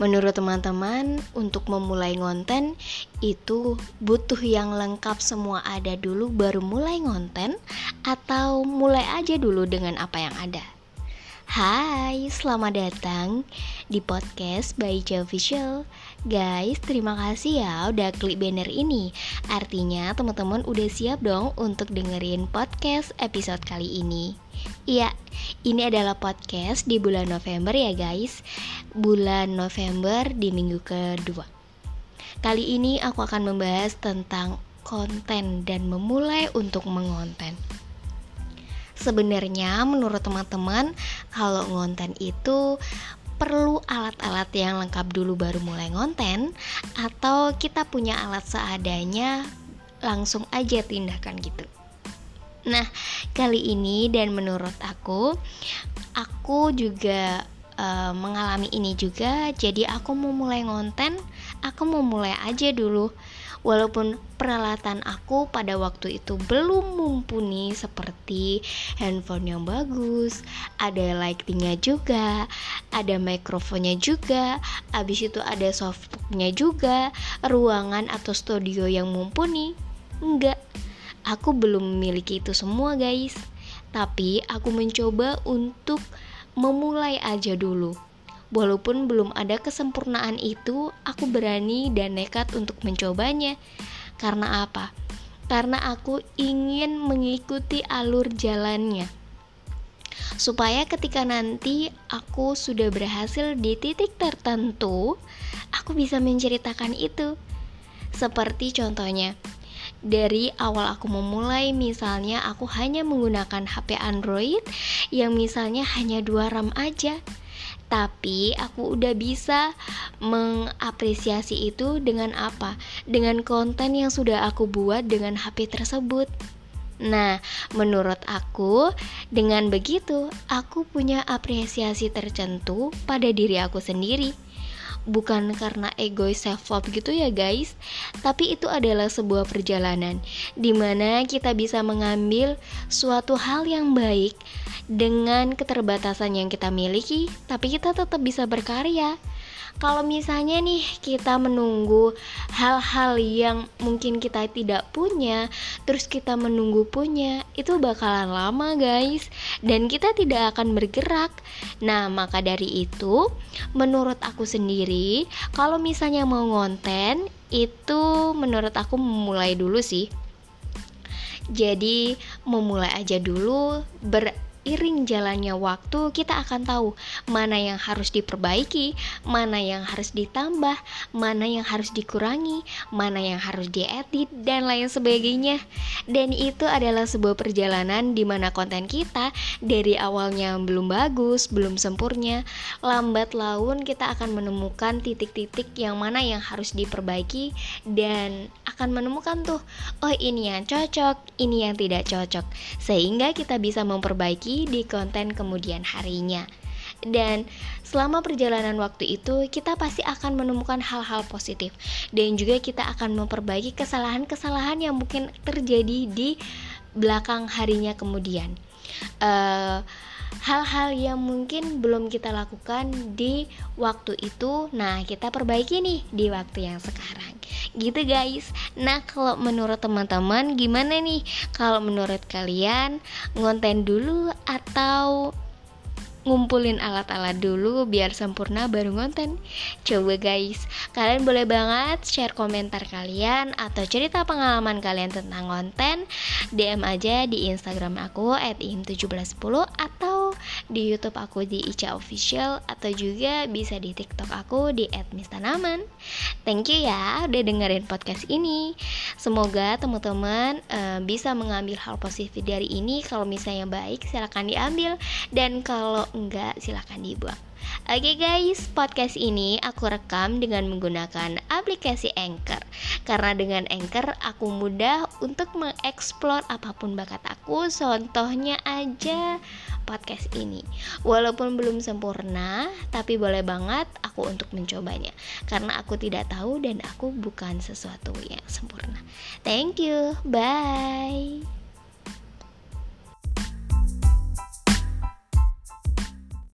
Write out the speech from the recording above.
Menurut teman-teman, untuk memulai ngonten itu butuh yang lengkap semua ada dulu baru mulai ngonten atau mulai aja dulu dengan apa yang ada? Hai, selamat datang di podcast by Joe Official Guys, terima kasih ya udah klik banner ini. Artinya teman-teman udah siap dong untuk dengerin podcast episode kali ini. Iya, ini adalah podcast di bulan November ya guys. Bulan November di minggu kedua. Kali ini aku akan membahas tentang konten dan memulai untuk mengonten. Sebenarnya menurut teman-teman kalau ngonten itu perlu alat-alat yang lengkap dulu baru mulai ngonten atau kita punya alat seadanya langsung aja tindakan gitu. Nah, kali ini dan menurut aku aku juga uh, mengalami ini juga jadi aku mau mulai ngonten, aku mau mulai aja dulu Walaupun peralatan aku pada waktu itu belum mumpuni seperti handphone yang bagus, ada lightingnya juga, ada mikrofonnya juga, habis itu ada softbooknya juga, ruangan atau studio yang mumpuni. Enggak, aku belum memiliki itu semua guys. Tapi aku mencoba untuk memulai aja dulu Walaupun belum ada kesempurnaan itu, aku berani dan nekat untuk mencobanya. Karena apa? Karena aku ingin mengikuti alur jalannya. Supaya ketika nanti aku sudah berhasil di titik tertentu, aku bisa menceritakan itu. Seperti contohnya, dari awal aku memulai misalnya aku hanya menggunakan HP Android yang misalnya hanya dua RAM aja tapi aku udah bisa mengapresiasi itu dengan apa? Dengan konten yang sudah aku buat dengan HP tersebut. Nah, menurut aku, dengan begitu aku punya apresiasi tertentu pada diri aku sendiri bukan karena egois self love gitu ya guys. Tapi itu adalah sebuah perjalanan di mana kita bisa mengambil suatu hal yang baik dengan keterbatasan yang kita miliki tapi kita tetap bisa berkarya kalau misalnya nih kita menunggu hal-hal yang mungkin kita tidak punya, terus kita menunggu punya, itu bakalan lama, guys, dan kita tidak akan bergerak. Nah, maka dari itu, menurut aku sendiri, kalau misalnya mau ngonten, itu menurut aku memulai dulu sih. Jadi, memulai aja dulu ber seiring jalannya waktu kita akan tahu mana yang harus diperbaiki, mana yang harus ditambah, mana yang harus dikurangi, mana yang harus diedit dan lain sebagainya. Dan itu adalah sebuah perjalanan di mana konten kita dari awalnya belum bagus, belum sempurna, lambat laun kita akan menemukan titik-titik yang mana yang harus diperbaiki dan akan menemukan tuh, oh ini yang cocok, ini yang tidak cocok. Sehingga kita bisa memperbaiki di konten kemudian harinya. Dan selama perjalanan waktu itu, kita pasti akan menemukan hal-hal positif, dan juga kita akan memperbaiki kesalahan-kesalahan yang mungkin terjadi di belakang harinya kemudian. Uh, hal-hal yang mungkin belum kita lakukan di waktu itu, nah kita perbaiki nih di waktu yang sekarang gitu guys. Nah kalau menurut teman-teman gimana nih? Kalau menurut kalian ngonten dulu atau ngumpulin alat-alat dulu biar sempurna baru ngonten? Coba guys, kalian boleh banget share komentar kalian atau cerita pengalaman kalian tentang konten DM aja di Instagram aku at im1710 atau di Youtube aku di Ica Official atau juga bisa di TikTok aku di @mistanaman. Thank you ya udah dengerin podcast ini. Semoga teman-teman uh, bisa mengambil hal positif dari ini. Kalau misalnya baik silahkan diambil. Dan kalau enggak silahkan dibuang. Oke okay guys, podcast ini aku rekam dengan menggunakan aplikasi Anchor. Karena dengan Anchor aku mudah untuk mengeksplor apa pun bakat aku. Contohnya aja podcast ini. Walaupun belum sempurna, tapi boleh banget aku untuk mencobanya. Karena aku tidak tahu dan aku bukan sesuatu yang sempurna. Thank you, bye